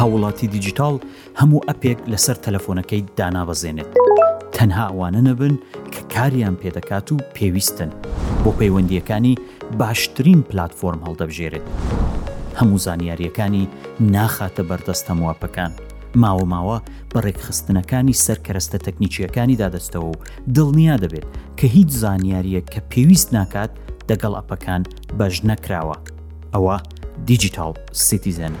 هاوڵاتی دیجیتاڵ هەموو ئەپێک لەسەر تەلەفۆنەکەی دانابەزێنێت تەنها ئەوانە نەبن کە کاریان پێدەکات و پێویستن بۆ پەیوەندیەکانی باشترین پلتفۆرم هەڵدەبژێرێت هەموو زانیاریەکانی ناخاتە بەردەست هەموواپەکان ماوە ماوە بە ڕێکخستنەکانی سەر کەرەستە تەکنیکیەکانی دادەستەوە و دڵنیا دەبێت کە هیچ زانیاریە کە پێویست ناکات دەگەڵ ئەپەکان بەش نەکراوە ئەوە دیجیتال سیتیزن.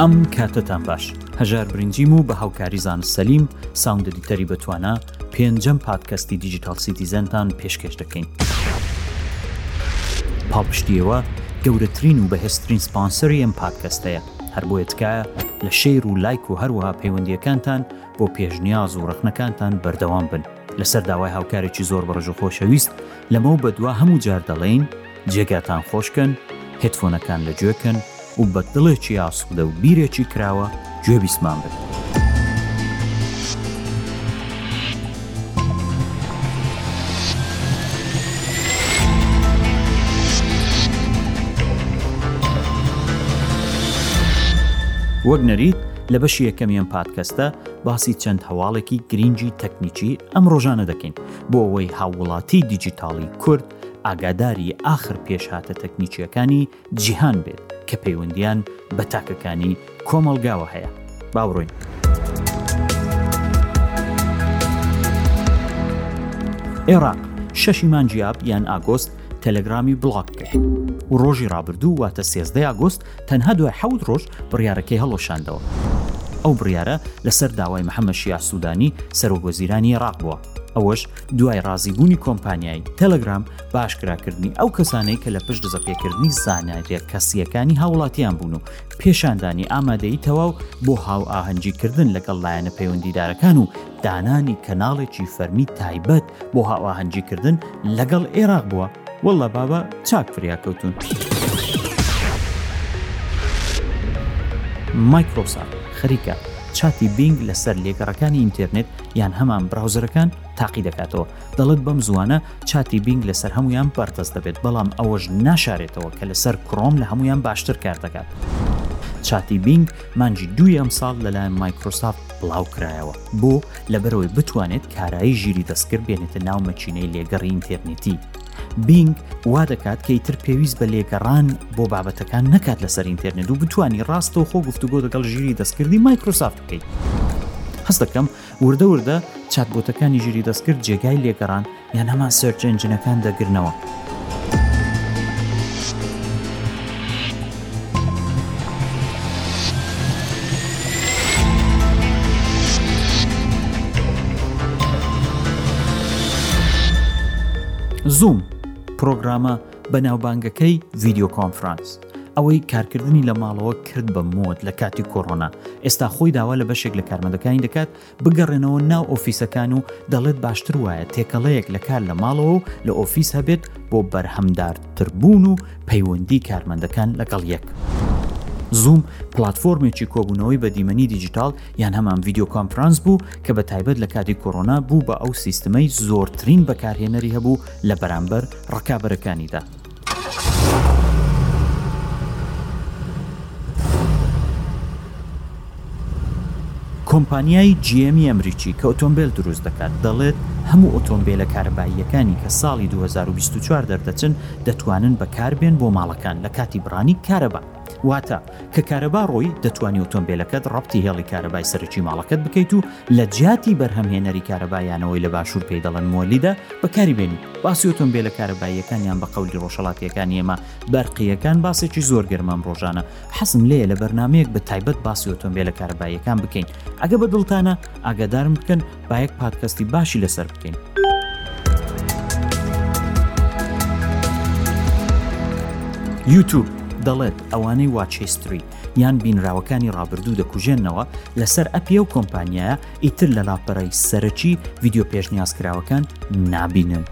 ئەم کاتتان باش هەژار برنجیم و بە هاوکاری زانست سەلیم ساونددیتەری بەتوانە پێنجەم پادکەستی دیجیتاڵ سیتیزەنتان پێشکێش دەکەین. پاڵپشتیەوە گەورەترین و بەهێزترین سپانسەری ئەم پادکەستەیە، هەر بۆیە تکایە لە شەیر و لایک و هەروەها پەیوەندییەکانتان بۆ پێشنیاز و ڕەخنەکانتان بەردەوام بن. لەسەر داوای هاوکارێکی زۆر بەڕێژو خۆشەویست لەمەو بەدوا هەموو جار دەڵێین، جێگاتان خۆش کەن، هێدفۆنەکان لە گوێ کەن و بە دڵێکی ئاسوودە و بیرێکی کراوە گوێبیستمان بن. وەک نەریت لە بەشی یەکەمی ئەم پادکەستە باسی چەند هەواڵێکی گرینگی تەکنیکی ئەم ڕۆژانە دەکەین بۆ ئەوەی هاووڵاتی دیجیتاڵی کورد ئاگاداری ئاخر پێشهاتە تەکنیکییەکانی جیهان بێت کە پەیوەندییان بە تاکەکانی کۆمەڵگاوە هەیە. با بڕۆین. عێراق، شەشی مانگی ئاب یان ئاگۆست تەلەگرامی بڵاک کرد و ڕۆژی ڕابردوو واتە سێزدەی ئاگۆست تەنها دوای حەوت ڕۆژ بڕیارەکەی هەڵوەشاندەوە. ئەو بڕیارە لەسەر داوای محەممەد شیاع سوودانی سەرۆکوەزیرانی عێراق بووە، ئەوەش دوای ڕازیبوونی کۆمپانیای، تێلەگرام، بە ئاشکراکردنی ئەو کەسانەی کە لە پشت دزەپێکردنی زانیارییە کەسییەکانی هاووڵاتییان بوون و پێشاندانی ئامادەیی تەواو بۆ هاوئاهەنگیکردن لەگەڵ لایەنە پەیوەندیدارەکان و دانانی کەناڵێکی فەرمی تایبەت بۆ هاوئاهەنگیکردن لەگەڵ ئێراق بووە، واللە بابە چاک فریاکەوتوون. مایکرۆسافت خەریکە چاتی بینگ لەسەر لێگەڕەکانی ئینتێرنێت یان هەمان براوزەرەکان تاقی دەکاتەوە، دەڵێت بەم زووانە چاتی بینگ لەسەر هەموویان بەردەست دەبێت، بەڵام ئەوەش ناشارێتەوە کە لەسەر کرۆم لە هەموویان باشتر کار دەکات. چاتی بینگ مانگی دووی ئەمساڵ لەلایەن مایکرۆسافت بڵاوکرایەوە، بۆ؟ لەبەرئەوەی بتوانێت کارایی ژیری دەستکرد بێنێتە ناو مەکینەی لێگەڕی ئینتێرنێتی، بینگ وا دەکات کە ئیتر پێویست بە لێگەڕان بۆ بابەتەکان نەکات لەسەر ئینتەرنێت و بتانی ڕاستەو خۆ گفتوگۆ دەگەڵ ژیری دەستکردی مایکرۆسافت بکەیت هەست دەکەم وردە وردە چاتبۆتەکانی ژیری دەستکرد جێگای لێگەڕان یان هەمان سەرچەنجنەکان دەگرنەوە. زووم، پرۆگرامە بەناوبانگەکەی ڤیددیو کۆنفرانس ئەوەی کارکردنی لە ماڵەوە کرد بە مۆت لە کاتی کۆرۆنا ئێستا خۆی داوا لە بەشێک لە کارمەندەکانی دەکات بگەڕێنەوە ناو ئۆفیسەکان و دەڵێت باشتر وایە تێکەڵەیەک لە کار لە ماڵەوە و لە ئۆفیس هەبێت بۆ بەرهەمدارتربوون و پەیوەندی کارمەندەکان لەگەڵ یەک. زووم پلاتفۆرمێکی کۆبوونەوەی بە دیمەنی دیجیتال یان هەمان ڤیددیو کۆنفرانس بوو کە بە تایبەت لە کاتی کۆرۆنا بوو بە ئەو سیستمەی زۆرترین بەکارهێنەری هەبوو لە بەرامبەر ڕکابەرەکانیدا. کۆمپانیای جی ئێم ی ئەمریکی کە ئۆتۆمبێل دروست دەکات دەڵێت هەموو ئۆتۆمبێلە کارەباییەکانی کە ساڵی 2024 دەردەچن دەتوانن بەکاربێن بۆ ماڵەکان لە کاتی بڕانی کارەبا واتە کە کارەبا ڕۆی دەتوانی ئۆتۆمبێلەکەت ڕەپتی هێڵی کارەبای سەرەکی ماڵەکەت بکەیت و لە جیاتی بەرهەمهێنەری کارەبا یان ئەوەی لە باشوور پێی دەڵێن مۆلیدە بەکاری بێنیت باسی ئۆتۆمبێلە کارەباییەکان یان بە قەولی ڕۆژهەڵاتییەکانی ئێمە بەرقییەکان باسێکی زۆر گەرمە ئەم ڕۆژانە حەزم لێیە لە بەرنامەیەک بە تایبەت باسی ئۆتۆمبێلە کارەباییەکان بکەین ئەگە بە دڵتانە ئاگادارم بکەن با یەک پادکەستی باشی لەسەر بکەین. یوتوب دەڵێت ئەوانەی واچستری یان بینراوەکانی ڕابردوو دەکوژێنەوە لەسەر ئەپیە و کۆمپانیایە ئیتر لە لاپەرای سەرەکی ڤیددیو پێشنیازکراوەکان نابینن.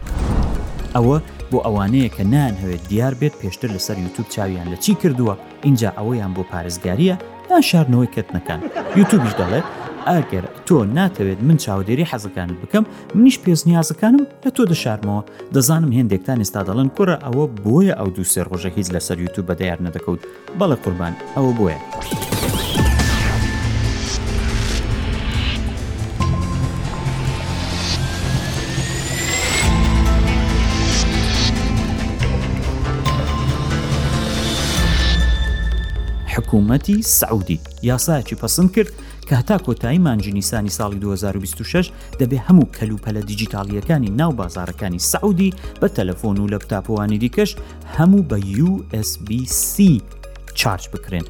ئەوە بۆ ئەوانەیە کە نان هەوێت دیار بێت پێشتر لەسەر یوتوب چاویان لە چی کردووە ئینجا ئەوە یان بۆ پارێزگاریە یان شاردنەوەی کەتنەکان یوتوبیش دەڵێ ئەگەر تۆ ناتەوێت من چاودێری حەزەکانت بکەم منیش پێزنیازەکانم لە تۆ دەشارمەوە دەزانم هێندێکتان ئێستا دەڵن کوڕە ئەوە بۆیە ئەو دوو سێر ڕۆژە هیچ لەسەر یوتوب بە دیار نەدەکەوت بەڵێ قوربان ئەوە بۆیە. حکوومەتی سعودی یاسایەکی پسند کرد کە هەتا کۆتایی مانجی نیسانی ساڵی 2026 دەبێ هەموو کەلوپەلە دیجیتالیەکانی ناو بازارەکانی سعودی بە تەلەفۆن و لە قوتاپوانی دیکەش هەموو بە USBC چارج بکرێن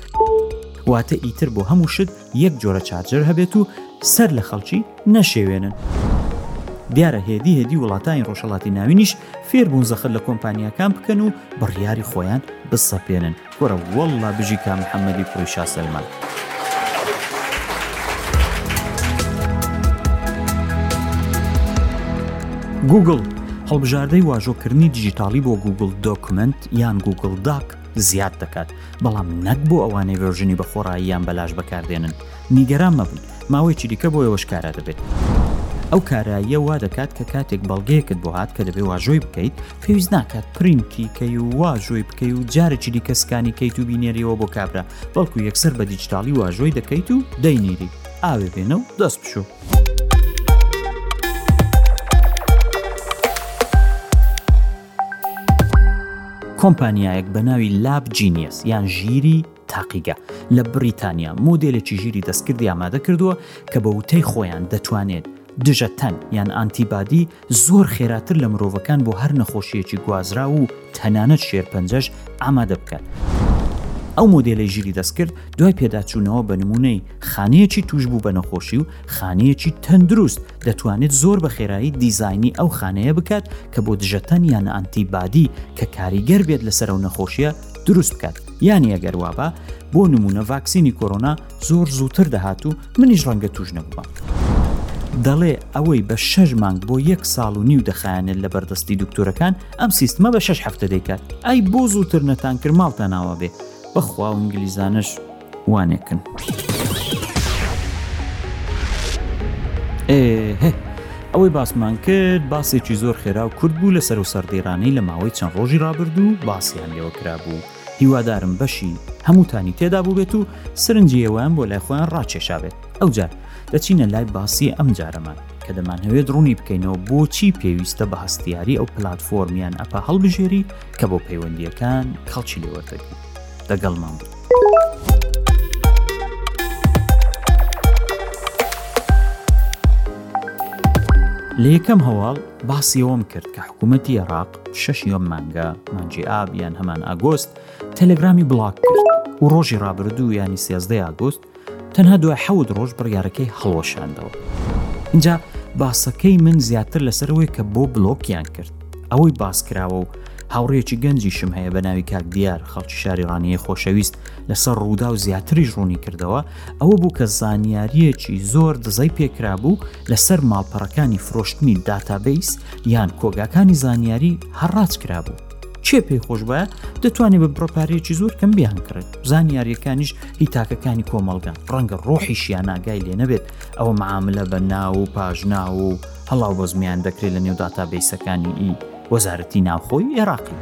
واتە ئیتر بۆ هەموو شت یەک جۆرە چارجەر هەبێت و سەر لە خەڵکی نەشێوێنن. دیارە هێدی هێدی وڵاتانی ڕۆژهەڵاتی ناوینیش فێر بوون زەخت لە کۆمپانیاکان بکەن و بڕیاری خۆیان بسەپێنن کورە وەڵڵا بژی کا محەممەدی کوڕی شا سەلمان. گوگڵ هەڵبژاردەی واژۆکردنی دیجیتاڵی بۆ گوگڵ دۆکمنت یان گوگڵ داک زیاد دەکات، بەڵام نەک بۆ ئەوانەی ڤێرژنی بەخۆڕایی یان بەلاش بەکاردێنن. نیگەران مەبن، ماوەیەکی دیکە بۆ ئێوەش کارا دەبێت. ئەو کاراییە وا دەکات کە کاتێک بەڵگەیەکت بۆ هات کە دەبێت واژۆی بکەیت، پێویست ناکات پرینتی کەی و واژۆی بکەی و جارێکی دیکە سکانی کەیت و بینێریەوە بۆ کابرا، بەڵکو یەکسەر بە دیجتاڵی واژۆی دەکەیت و دەینیری. ئاوێ بێنە و دەست بشۆ. کۆمپانیایەک بە ناوی لاب جینیەس یان ژیری تاقیگە لە بریتانیا مۆدێلێکی ژیری دەستکردی ئامادە کردووە کە بە وتەی خۆیان دەتوانێت دژە تەن یان ئانتیبادی زۆر خێراتر لە مرۆڤەکان بۆ هەر نەخۆشیەکی گوازرا و تەنانەت شێرپەنجەش ئامادە بکات. ئەو مۆدێلی ژیری دەستکرد دوای پێداچوونەوە بە نمونەی خانەیەکی توشبوو بە نەخۆشی و خانەیەکی تەندروست دەتوانێت زۆر بە خێرایی دیزاینی ئەو خانەیە بکات کە بۆ دژەتەن یان ئەنتی بادی کە کاریگەر بێت لەسەر ئەو نەخۆشیە دروست بکات یانی ئەگەر وابا بۆ نمونە ڤاکسینی کۆرۆنا زۆر زووتر دەهات و منیش ڕەنگە توش نەبووە. دەڵێ ئەوەی بە شەش مانگ بۆ یەک ساڵ و نیو دەخایەنێت لە بەردەستی دکتۆرەکان ئەم سیستمە بە شش هەفتە دەیکات ئای بۆ زووتر نەتان کرد ماڵتاناوا بێ بەخوا و ئینگلیزانش وانێکن ئەوەی باسمان کرد باسێکی زۆر خێرا و کورد بوو لە سەر و سەردێرانەی لە ماوەی چەند ڕۆژی ڕابردوو باسییان لێوە کرا بوو هیوادارم بەشی هەمووتانی تێدا بووبێت و سرنجیەوەیان بۆ لای خۆیان ڕاکێشابێت ئەوجار دەچینە لای باسی ئەم جارەمان کە دەمانهەوێت ڕوونی بکەینەوە بۆچی پێویستە بە هەستیاری ئەو پلتفۆرمیان ئەپە هەڵبژێری کە بۆ پەیوەندیەکان کەڵکی لێوەردەگری دەگەڵمان بوو لە یەکەم هەواڵ باسی ئەوەم کرد کە حکوومەتی عێراق شەش یۆم مانگە مانجی ئاب یان هەمان ئاگۆست تەلەگرامی بڵاک کرد و ڕۆژی ڕابردوو ینی سێزدە ئاگوست تەنها دوای حەوت ڕۆژ بڕیارەکەی هەڵوەشاندەوە. ئینجا باسەکەی من زیاتر لەسەر ئەوەیە کە بۆ بلۆکیان کرد. ئەوەی باس کراوە و هاوڕێیەکی گەنجیشم هەیە بە ناوی کاک دیار، خەڵکی شاری ڕانیەی خۆشەویست لەسەر ڕووداو زیاتریش ڕوونی کردەوە، ئەوە بوو کە زانیارییەکی زۆر دزەی پێ کرابوو لەسەر ماڵپەڕەکانی فرۆشتنی داتابەیس یان کۆگاکانی زانیاری هەر ڕاج کرابوو. کێ پێی خۆش بە دەتوانێت بە بڕەپارێکی زۆر کەم بیان کرێت زانیاریەکانیش هی تاکەکانی کۆمەلگا ڕەنگە ڕۆحیشیان ناگای لێ نەبێت ئەوە معاملە بە ناو و پاژنا و هەڵاو بەزمیان دەکرێت لە نێو داتا بیسەکانی ئی وەزارەتی ناوخۆی عێراقی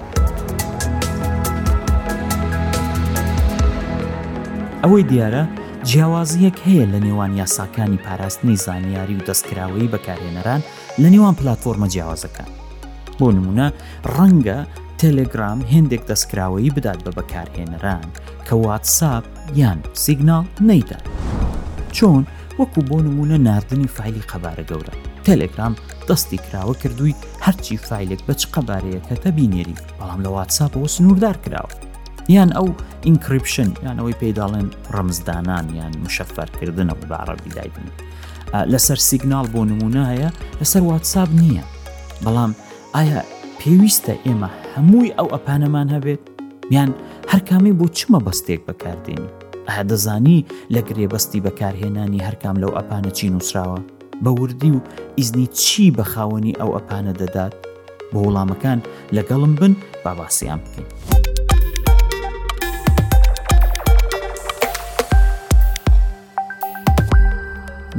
ئەوەی دیارە جیاوازیەک هەیە لە نێوان یاساکانی پاراستنی زانیاری و دەستکراوەی بەکارهێنەران لە نێوان پلاتفۆرمە جیاوازەکان. بۆ نموونە ڕەنگە تێلێگرام هێندێک دەستکراوەیی بدات بە بەکارهێنەران کە واتساپ یان سیگناڵ نەیدات. چۆن؟ وەکو بۆ نموونە ناردنی فایلی قەبارە گەورە. تێلێگرام دەستی کراوە کردووی هەرچی فایلێک بە چ قەبارەیەکەتە بینێری بەڵام لە واتساپەوە سنووردار کراوە. یان ئەو ئینکریپشن یانەوەی پێداڵێن ڕەمزدانان یان مشەفەرکردنەوە بە عەڕەبی دایبنێت. لەسەر سیگنال بۆ نمونە هەیە لەسەر واتساب نییە بەڵام ئایا پێویستە ئێمە هەمووی ئەو ئەپانەمان هەبێت یان هەرکامی بۆ چمە بەستێک بەکاردێنی ئا دەزانی لە گرێبەستی بەکارهێنانی هەرکام لەو ئەپانە چی نووسراوە بە وردی و ئیزنی چی بە خاوەنی ئەو ئەپانە دەدات بۆ وڵامەکان لەگەڵم بن با باسییان بکەین.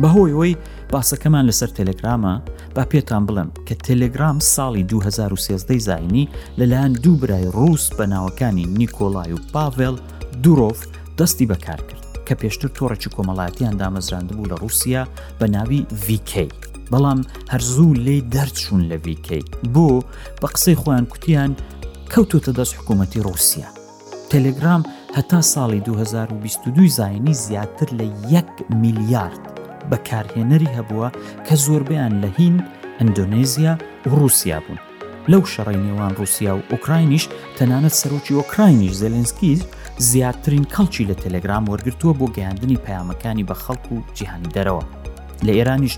بەهۆی ئەوەی باسەکەمان لەسەر تەلگرامە با پێتان بڵم کە تەلگرام ساڵی 2013 زینی لەلایەن دوو برای ڕوس بە ناوەکانی نیکۆلای و پاڤێل دوورۆڤ دەستی بەکار کرد کە پێشتر تۆڕێکی کۆمەڵاتیان دامەزراند بوو لە رووسیا بە ناوی VK بەڵام هەرزوو لێ دەرچوون لە VK بۆ بە قسەی خۆیان کوتیان کەوتوتە دەست حکوومەتتی رووسیا تێلێگرام هەتا ساڵی دوو هەزار و بیست و دوو زاینی زیاتر لە یەک میلیارد بەکارهێنەری هەبووە کە زۆربەیان لە هیند، ئەندۆنێزیا و ڕووسیا بوون. لەو شەڕەی نێوان ڕووسیا و ئۆکراینیش تەنانەت سەرۆکی ئۆکراینیش زێلێنسکیش زیاترین کەڵکی لە تێلێگرام وەرگرتووە بۆ گەیاندنی پەیامەکانی بە خەڵک و جیهانی دەرەوە. لە ئێرانیش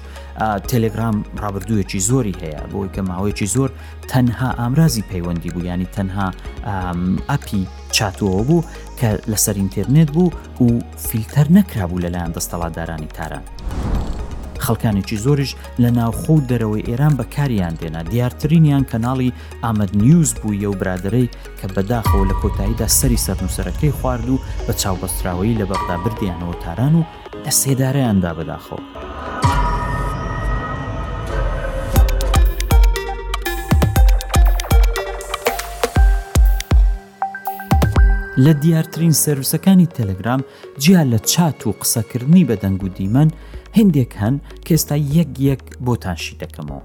تێلێگرام ڕابردوویەکی زۆری هەیە بۆی کە ماوەیەکی زۆر تەنها ئامرازی پەیوەندی بوو یانی تەنها ئەپی چاتەوە بوو کە لەسەر ئینتررنێت بوو و فیلتەر نەکرابوو لەلایەن دەستەڵاتدارانی تاران. خەڵکانێکی زۆریش لە ناوخۆ و دەرەوەی ئێران بەکاریان دێنا دیارترینیان کەناڵی ئامەد نیوز بوویە و برادرەی کە بەداخەوە لە کۆتاییدا سەری سەرنووسەرەکەی خوارد و بە چاوبەستراوەیی لە بەغدا بردیانەوە تاران و لە سێدارەیان دا بەداخەوە. لە دیارترین سروسەکانی تەلگرام جیا لە چات و قسەکردنی بە دەنگ و دیمەن هندێک هەن کێستا یەک یەک بۆتانشی دەکەمەوە.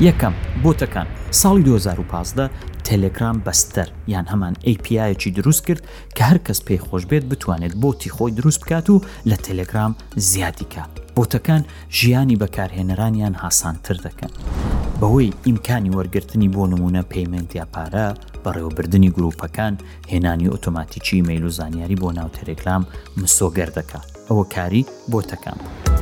یەکەم بۆتەکان ساڵی 2015 تەلگرام بەستەر یان هەمان ئەیپیایەکی دروست کرد کە هەر کەس پێی خۆش بێت بتوانێت بۆتی خۆی دروست بکات و لە تەلەگرام زیادی کا بۆتەکان ژیانی بەکارهێنەرانیان هاسانتر دەکەن بەهۆی ئیمکانی وەرگرتنی بۆ نمونە پەیمنت یا پارە بەڕێوەبردننی گروپەکان هێنانی ئۆتۆماتیکی مەیل و زانیاری بۆ ناو تەلەگرام مسۆگەر دەکا ئەوە کاری بۆتەکان بوو.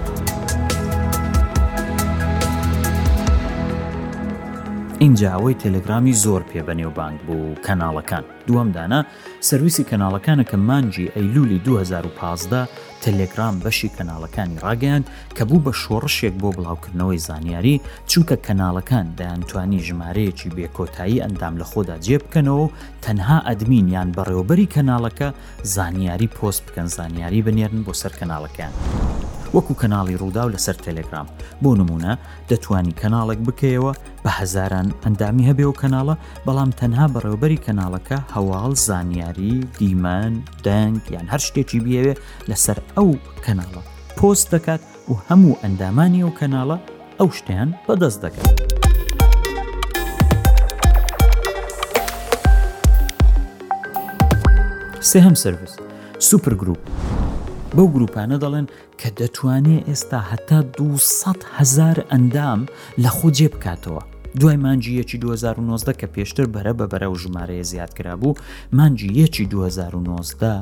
ئینجا ئەوەی تەلەگرامی زۆر پێ بەنێوبانگ بوو کەناڵەکان دووەم دانە سەرویسی کەناڵەکانە کە مانگی ئەیلولی دوو هەزار و پازدە تەلەگرام بەشی کەناڵەکانی ڕاگەیاند کە بوو بە شۆڕشێک بۆ بڵاوکردنەوەی زانیاری چونکە کەناڵەکان دەیانتوانی ژمارەیەکی بێکۆتایی ئەندام لە خۆدا جێ بکەنەوە و تەنها ئەدمین یان بەڕێوەبەری کەناڵەکە زانیاری پۆست بکەن زانیاری بنێرن بۆ سەر کەناڵەکەیان. وەکو کەناڵی ڕووداو لەسەر تەلەگرام بۆ نمونە دەتوانی کەناڵێک بکەیەوە بە هەزاران ئەندامی هەبێ و کەناڵە بەڵام تەنها بەڕێوبەری کەناڵەکە هەواڵ زانیاری دیمەن دەنگ یان هەر شتێکی بیەوێ لەسەر ئەو کەناڵە پۆست دەکات و هەموو ئەندامانی ئەو کەناڵە ئەو شتیان بەدەست دەکات. سێهم سرویس سوپر گروپ بەو گروپانە دەڵێن کە دەتوانێ ئێستا هەتا دوو سەد هەزار ئەندام لە خۆ جێ بکاتەوە. دوای مانگی یەکی دوو هەزار و نۆزدە کە پێشتر بەرە بە بەرە و ژمارەیە زیاد کرابوو، مانگی یەکی دوو هەزار و نۆزدە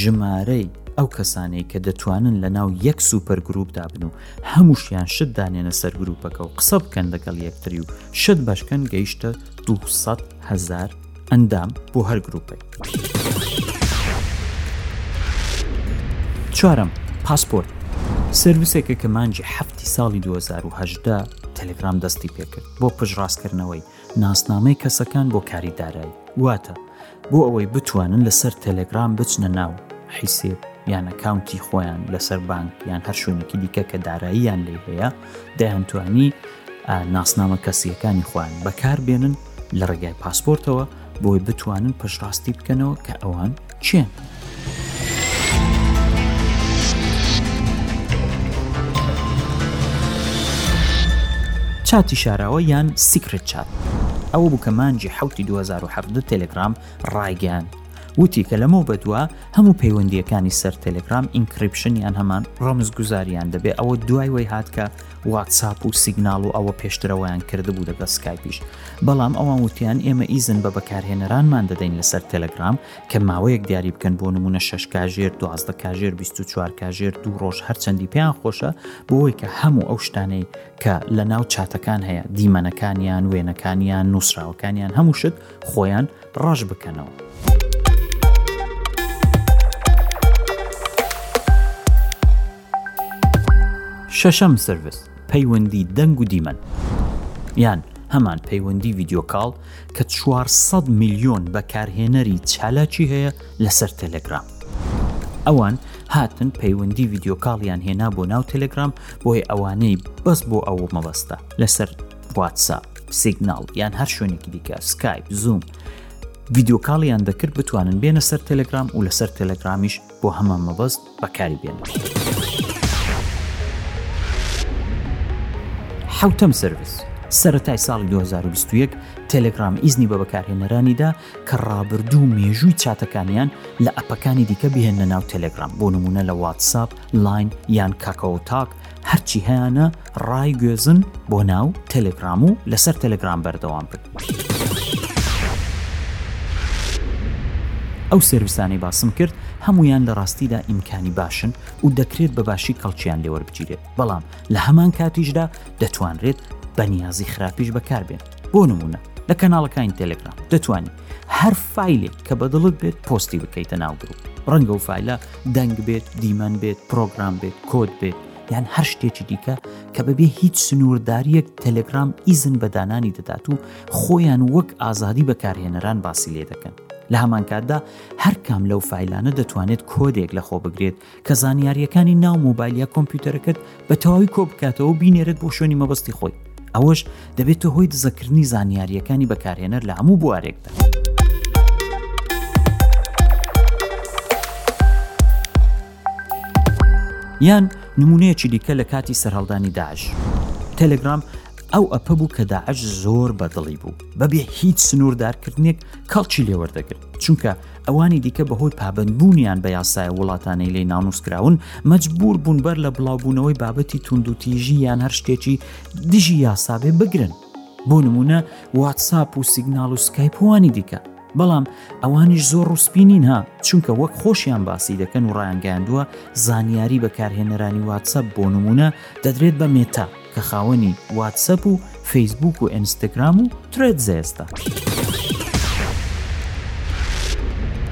ژمارەی ئەو کەسانەی کە دەتوانن لە ناو یەک سوپەر گرووپ دا بن و هەمووشیان شت دانێنە سەر گرووپەکە و قسە بکەن لەگەڵ یەکتری و شت بەش کەن گەیشتە دوو سەد هەزار ئەندام بۆ هەر گروپێک چوارم پاسپۆرت سرویسێکە کە مانجی هەفتی ساڵی 2010 تەلگرام دەستی پێکرد بۆ پشڕاستکردنەوەی ناسنامەی کەسەکان بۆ کاری دارایی واتە بۆ ئەوەی بتوانن لەسەر تەلگرام بچنە ناو حیسێب یان ئەکاونتی خۆیان لەسەر بانک یان هەر شوێنێکی دیکە کە داراییان لێ هەیە دەیانتوانی ناسنامە کەسیەکانی خۆیان بەکار بێنن لە ڕێگای پاسپۆرتەوە بۆی بتوانن پشتڕاستی بکەنەوە کە ئەوان چێن. چاتی شاراوە یان سیکرت چات ئەوە بوو کە مانجی حوتی 2010 تەلگرام ڕایگەیان وتی کە لەمە بەدووە هەموو پەیوەندیەکانی سەر تەلگرام ئینکریپشنیان هەمان ڕۆمز گوزاریان دەبێت ئەوە دوای وی هات کە واتساپ و سیگناڵ و ئەوە پێشترەوەیان کردبوو لەگەڵ سکایپیش بەڵام ئەوان وتیان ئێمە ئیزن بە بەکارهێنەرانمان دەدەین لەسەر تەلەگرام کە ماوەیەک دیاری بکەن بۆ نمونە شش کاژێر دوازدە کاژێر 24 کاژێر دوو ڕۆژ هەرچەندی پێیان خۆشە بۆەوەی کە هەموو ئەو شتانەی کە لە ناو چاتەکان هەیە دیمەنەکانیان وێنەکانیان نووسراوەکانیان هەموو شت خۆیان ڕەش بکەنەوە. شەشەم سروس، پەیوەندی دەنگ و دیمەن یان هەمان پەیوەندی ڤیددیو کاڵ کە 400 ملیۆن بەکارهێنەری چالاکی هەیە لەسەر تەلەگرام. ئەوان هاتن پەیوەندی ڤیددیوکاڵیان هێنا بۆ ناو تەلگرام بۆی ئەوانەی بەس بۆ ئەو مەبەستە لەسەر واتسا سیگنال یان هەر شوێنێکی دیکە سکایپ زوم ڤیددیوکاڵیان دەکرد بتوانن بێنە سەر تەلگرام و لەسەر تەلگرامیش بۆ هەمان مەبەست بەکاری بێنن. حەوتەم سەرڤیس، سەرەتای ساڵی دوو هەزار و بیست و یەک تێلێگرام ئیزنی بە بەکارهێنەرانی دا کە ڕابردوو و مێژووی چاتەکانیان لە ئەپەکانی دیکە بهێننە ناو تێلێگرام، بۆ نموونە لە واتسئاپ، لاین یان کاکاۆ تاک هەرچی هەیانە، ڕای گوێزن بۆ ناو تێلێگرام و لەسەر تێلێگرام بەردەوام بن. ئەو سێرڤیسانەی باسم کرد هەمویان لە ڕاستیدا ئیمکانی باشن و دەکرێت بە باشی کەڵکیان لێوەربگیرێت بەڵام لە هەمان کاتیشدا دەتوانرێت بەنیازی خراپیش بەکاربێن بۆ نمونە لە کەناڵەکانی تەلگرام دەتوانین هەر فیلێک کە بەدڵت بێت پۆستی بکەیتە ناوگرروپ ڕەنگە و فیلە دەنگ بێت دیمەن بێت پرۆگرام بێت کۆد بێت یان هەر شتێکی دیکە کە بەبێ هیچ سنوورداریەک تەلگرام ئیزن بەدانانی دەدات و خۆیان وەک ئازادی بەکارهێنەران باسی لێ دەکەن لە هەمانکاتدا هەر کام لەو فیلانە دەتوانێت کۆدێک لە خۆ بگرێت کە زانیاریەکانی ناو مۆبایل یا کۆمپیوتەرەکەت بە تەواوی کۆ بکاتەوە بینێرت بۆ شوێنی مەبەستی خۆی ئەوەش دەبێتە هۆی دزەکردنی زانیاریەکانی بەکارهێنەر لە هەموو بوارێکدا. یان نمونەیەکی دیکە لە کاتی سەرهەڵدانی داعش تەلگرام ئەو ئەپە بوو کە داعش زۆر بەدڵی بوو بەبێ هیچ سنووردارکردنێک کەڵکی لێوەردەگرت چونکە ئەوانی دیکە بەهۆی پابندبوونیان بە یاسایە وڵاتانەی لی ناونووس کراون مەجبور بوون بەر لە بڵاوبوونەوەی بابەتی توندوتیژی یان هەر شتێکی دژی یاسابێ بگرن بۆ نمونە واتساپ و سیگنال و سکایپوانی دیکە بەڵام ئەوانیش زۆر ڕووسپی نین ها چونکە وەک خۆشیان باسی دەکەن و ڕایانگەیاندووە زانیاری بەکارهێنەرانی واتسەپ بۆ نمونە دەدرێت بە مێتا کە خاوەنی واتسەپ و فەیسبوک و ئینستاگرام و ترێت زێستە.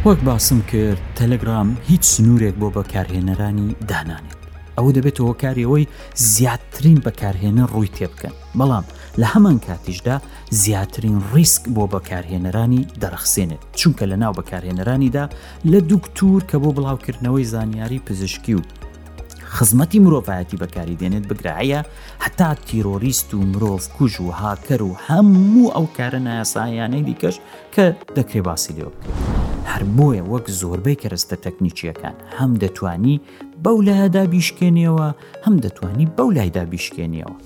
وەک باسم کرد تەلەگرام هیچ سنوورێک بۆ بەکارهێنەرانی دانانێت ئەوە دەبێت هۆکاریەوەی زیاترین بەکارهێنە ڕووی تێبکەن بەڵام لە هەمان کاتیشدا زیاترین ڕیسک بۆ بەکارهێنەرانی دەرەخسێنێت چونکە لە ناو بەکارهێنەرانیدا لە دوکتور کە بۆ بڵاوکردنەوەی زانیاری پزیشکی و خزمەتی مرۆڤایەتی بەکاری دێنێت بگرایە هەتا تیرۆریست و مرۆڤ کوژ و هاکەر و هەموو ئەو کارە نایاسایانەی دیکەش کە دەکرێ باسی لێ بکە هەر بۆیە وەک زۆربەی کەرەستە تەکنیکیەکان هەم دەتوانی بەو لایەدا بیشکێنیەوە هەم دەتوانی بەو لایدا بیشکێنیەوە.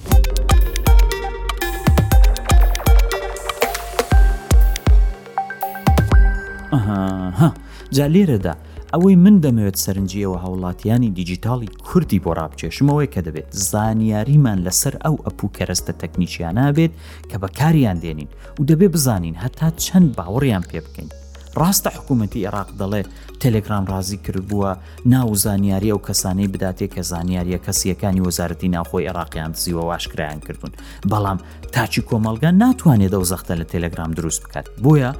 ها جا لێرەدا ئەوەی من دەمەوێت سەرنجیەوە هاوڵاتیانی دیجیتاڵی کوردی بۆ ڕابچێشمەوەی کە دەبێت زانیاریمان لەسەر ئەو ئەپ و کەرەستە تەکنیکیانە بێت کە بەکاریان دێنین و دەبێ بزانین هەتا چەند باوەڕیان پێ بکەین ڕاستە حکوومەتتی عێراق دەڵێ تەلگرام ڕازی کرد بووە ناو و زانیاری ئەو کەسانەی بداتێ کە زانیاریە کەسییەکانی وەزارەتی ناوخۆی ئێراقیان دزیوە واشکرایان کردوون بەڵام تاچی کۆمەلگا ناتوانێت ئەو زەختە لە تەلەگرام دروست بکات بۆیە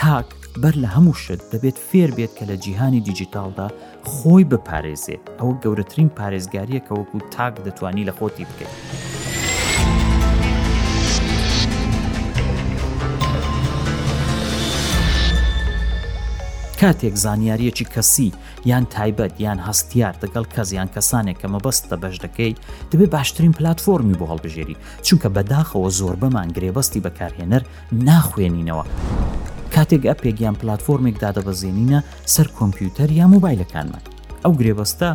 تاک بەر لە هەموو شت دەبێت فێر بێت کە لە جیهانی دیجیتالدا خۆی بپارێزێت ئەوە گەورەترین پارێزگاریە کە وەکو تاک دەتوانی لە خۆتی بکەیت. کاتێک زانیاریەکی کەسی یان تایبەت یان هەستیار دەگەڵ کەس یان کەسانێک کە مەبەستە بەش دەکەی دەبێت باشترین پلتفۆرمی بۆ هەڵبژێری چونکە بەداخەوە زۆر بەمان گرێبەستی بەکارهێنەر ناخوێنینەوە. کاتێک ئەپێک یان پلتفۆرمێک دادەبەزێنینە سەر کۆمپیوتەر یا موبایلەکانمان ئەو گرێبەستە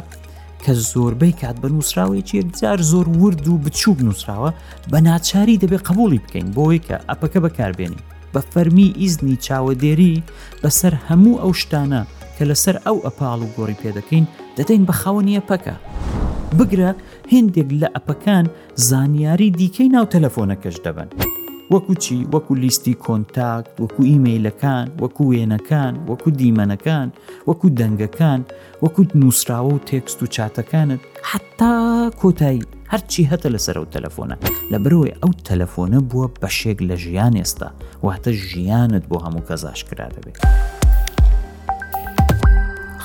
کە زۆربەی کات بە نووسراوەیەکی یەکجار زۆر ورد و بچووک نووسراوە بە ناچاری دەبێ قبولی بکەین بۆی کە ئەپەکە بەکاربێنین بە فەرمی ئیزنی چاوەدێری بەسەر هەموو ئەو شتانە کە لەسەر ئەو ئەپاڵ و گۆڕی پێدەکەین دەدەین بە خاوەنیە پەکە بگرە هندێک لە ئەپەکان زانیاری دیکەی ناو تەلەفۆنەکەش دەبن وەکو چی وەکو لیستی کۆنتاک وەکو ئیمەیلەکان وەکو وێنەکان وەکو دیمەنەکان وەکو دەنگەکان وە کورد نوسراوە و تێکست و چاتەکانت حەتا کۆتایی هەرچی هەتە لەسەر ئەو تەلەفۆنە لەبەرەوەی ئەو تەلەفۆنە بووە بەشێک لە ژیان ئێستا واتە ژیانت بۆ هەموو کەزاش کرا دەبێت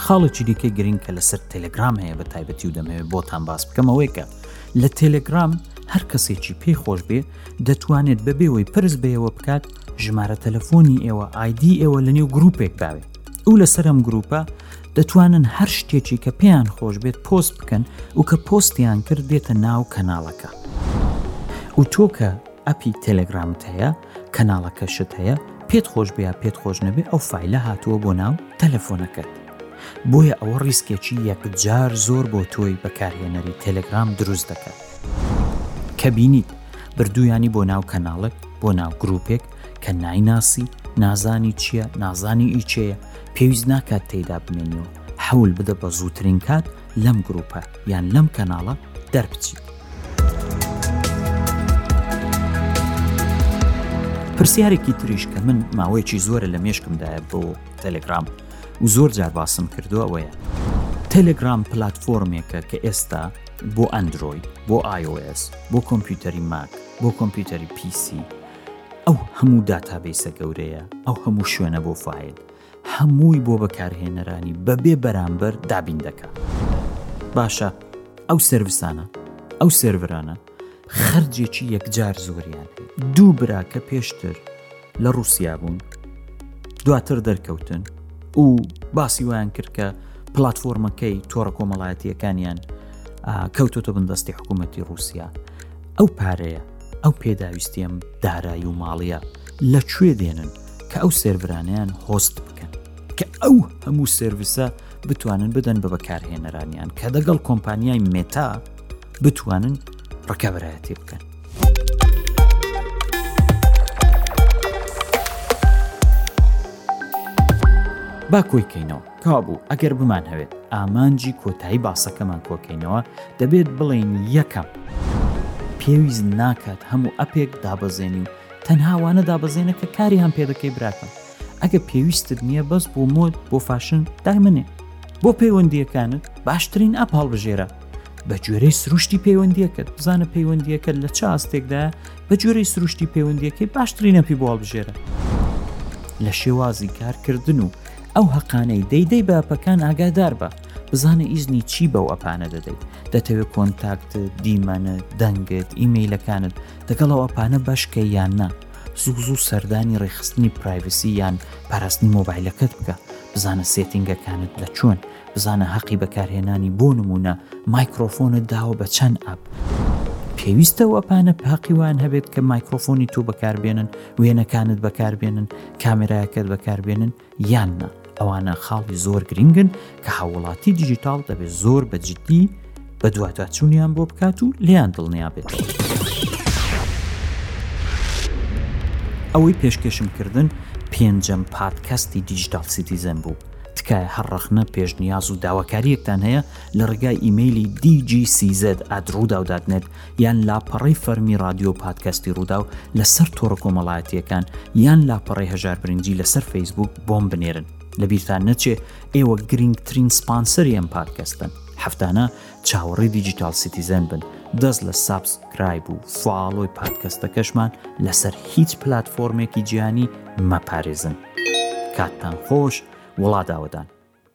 خاڵێکی دیکەی گرنگ کە لەسەر تەلگرام هەیە بە تایبەتی و دەمەوێت بۆتان باس بکەمەوەی کە لە تەلگرام هەر کەسێکی پێی خۆش بێ دەتوانێت بەبێەوەی پرس بەیەوە بکات ژمارە تەلەفۆنی ئێوە ئایدی ئێوە لە نێو گروپێک باوێت ئەو لەسەر ئەم گروپە دەتوانن هەر شتێکی کە پێیان خۆش بێت پۆست بکەن و کە پۆستیان کرد دێتە ناو کەناڵەکە و تۆ کە ئەپی تەلەگرامت هەیە کەناڵەکەشت هەیە پێت خۆش بیا پێت خۆش نەبێ ئەو فیلە هاتووە بۆ ناو تەلەفۆنەکەت بۆیە ئەوە ڕیسکێکی یەکجار زۆر بۆ تۆی بەکارهێنەری تەلگرام دروست دەکات کە بینیت بردوویانی بۆ ناو کەناڵک بۆ ناو گرروپێک کە نایناسی، نازانی چییە، نازانی ئی کێیە، پێویست ناکات تێیدا بمێنی و حەول بدە بە زووترین کات لەم گرووپە یان لەم کەناڵە دەربچیت. پرسیارێکی تریش کە من ماوەیەکی زۆرە لە مێشکمدایە بۆ تەلگرام و زۆر جار باسم کردووە ئەوەیە تەلگرام پلتفۆرمێکە کە ئێستا بۆ ئەندرۆید بۆ iOS بۆ کۆمپیوتەری ماک بۆ کۆمپیوتەری پیسی ئەو هەموو داتابەیسە گەورەیە ئەو هەموو شوێنە بۆ فیل هەمووی بۆ بەکارهێنەرانی بەبێ بەرامبەر دابین دەکات باشە ئەو سرویسانە ئەو سرورانە خەرجێکی یەکجار زۆریان دوو براکە پێشتر لە رووسیا بوون دواتر دەرکەوتن و باسی وایان کرد کە پلتفۆرمەکەی تۆڕە کۆمەڵایەتیەکانیان کەوتۆتە بندەستی حکوومەتتی رووسیا ئەو پارەیە ئەو پێداویستیەم دارایی و ماڵیە لە کوێ دێنن کە ئەو سێرڤرانیان هۆست بکەن کە ئەو هەموو سرویسە بتوانن بدەن بە بەکارهێنەرانیان کە دەگەڵ کۆمپانیای مێتا بتوانن ڕکەبەرایەتی بکەن. با کۆی کەینەوە کابوو ئەگەر بمانهەوێت ئامانجی کۆتایی باسەکەمان کۆکەینەوە دەبێت بڵێین یەکەم پێویست ناکات هەموو ئەپێک دابەزێنی و تەنها وانە دابەزێنە کە کاریان پێدەکەی براکەم ئەگە پێویستت نییە بەس بۆ مۆت بۆ فاشن دای منێ بۆ پەیوەندیەکانت باشترین ئەپ هەڵبژێرە بە گوێرەی سروشتی پەیوەندیەکەت بزانە پەیوەندیەکەت لە چاستێکدا بە گوێرەی سروشتی پەیوەندیەکەی باشترینەپی بۆڵبژێرە لە شێوازی کارکردن و ئەو هەقانەی دەیدەی بە ئەپەکان ئاگادار بە بزانە ئیزنی چی بەو ئەپانە دەدەیت دەتەوێت کۆنتاکت دیمەنە دەنگت ئیمەیلەکانت دەگەڵ ئەو ئەپانە بەشکە یان نا زوو زوو سەردانی ڕێخستنی پرایڤسی یان پاراستنی مۆبایلەکەت بکە بزانە سێتینگەکانت لە چۆن بزانە هەقی بەکارهێنانی بۆ نمونە مایکرۆفۆنت داوە بە چەند ئەپ پێویستە وەپانە پاقیوان هەبێت کە مایکرۆفۆنی تۆ بەکاربێنن وێنەکانت بەکاربێنن کامێرایەکەت بەکاربێنن یان نا ئەوانە خاڵی زۆر گرنگن کە هاوڵاتی دیجیتال دەبێت زۆر بە جددی بە دواتاچوونیان بۆ بکات و لیان دڵنیا بێتەوە ئەوەی پێشکێشم کردن پێنجەم پادکەستی دیجیتال سیتیزن بوو تکایە هەر ڕەخنە پێشنیاز و داواکاریەکتان هەیە لە ڕێگای ئیممەلی DGCZ ئادروداودادنێت یان لاپەڕەی فەرمی ڕادیۆ و پادکەستی ڕووداو لەسەر تۆڕە کۆمەڵایەتییەکان یان لاپەڕەی هەژار برنجی لەسەر فەیسبووک بۆم بنێرن لە بیرتان نەچێ ئێوە گرنگترین سپانسەری ئەم پادکەستن هەفتانە چاوەڕی دیجیتال سیتیزەن بن دەست لە سابسکرایب و فاڵۆی پادکەستەکەشمان لەسەر هیچ پلتفۆرمێکی جیانی مەپارێزن کاتتان خۆش وڵاداوەدان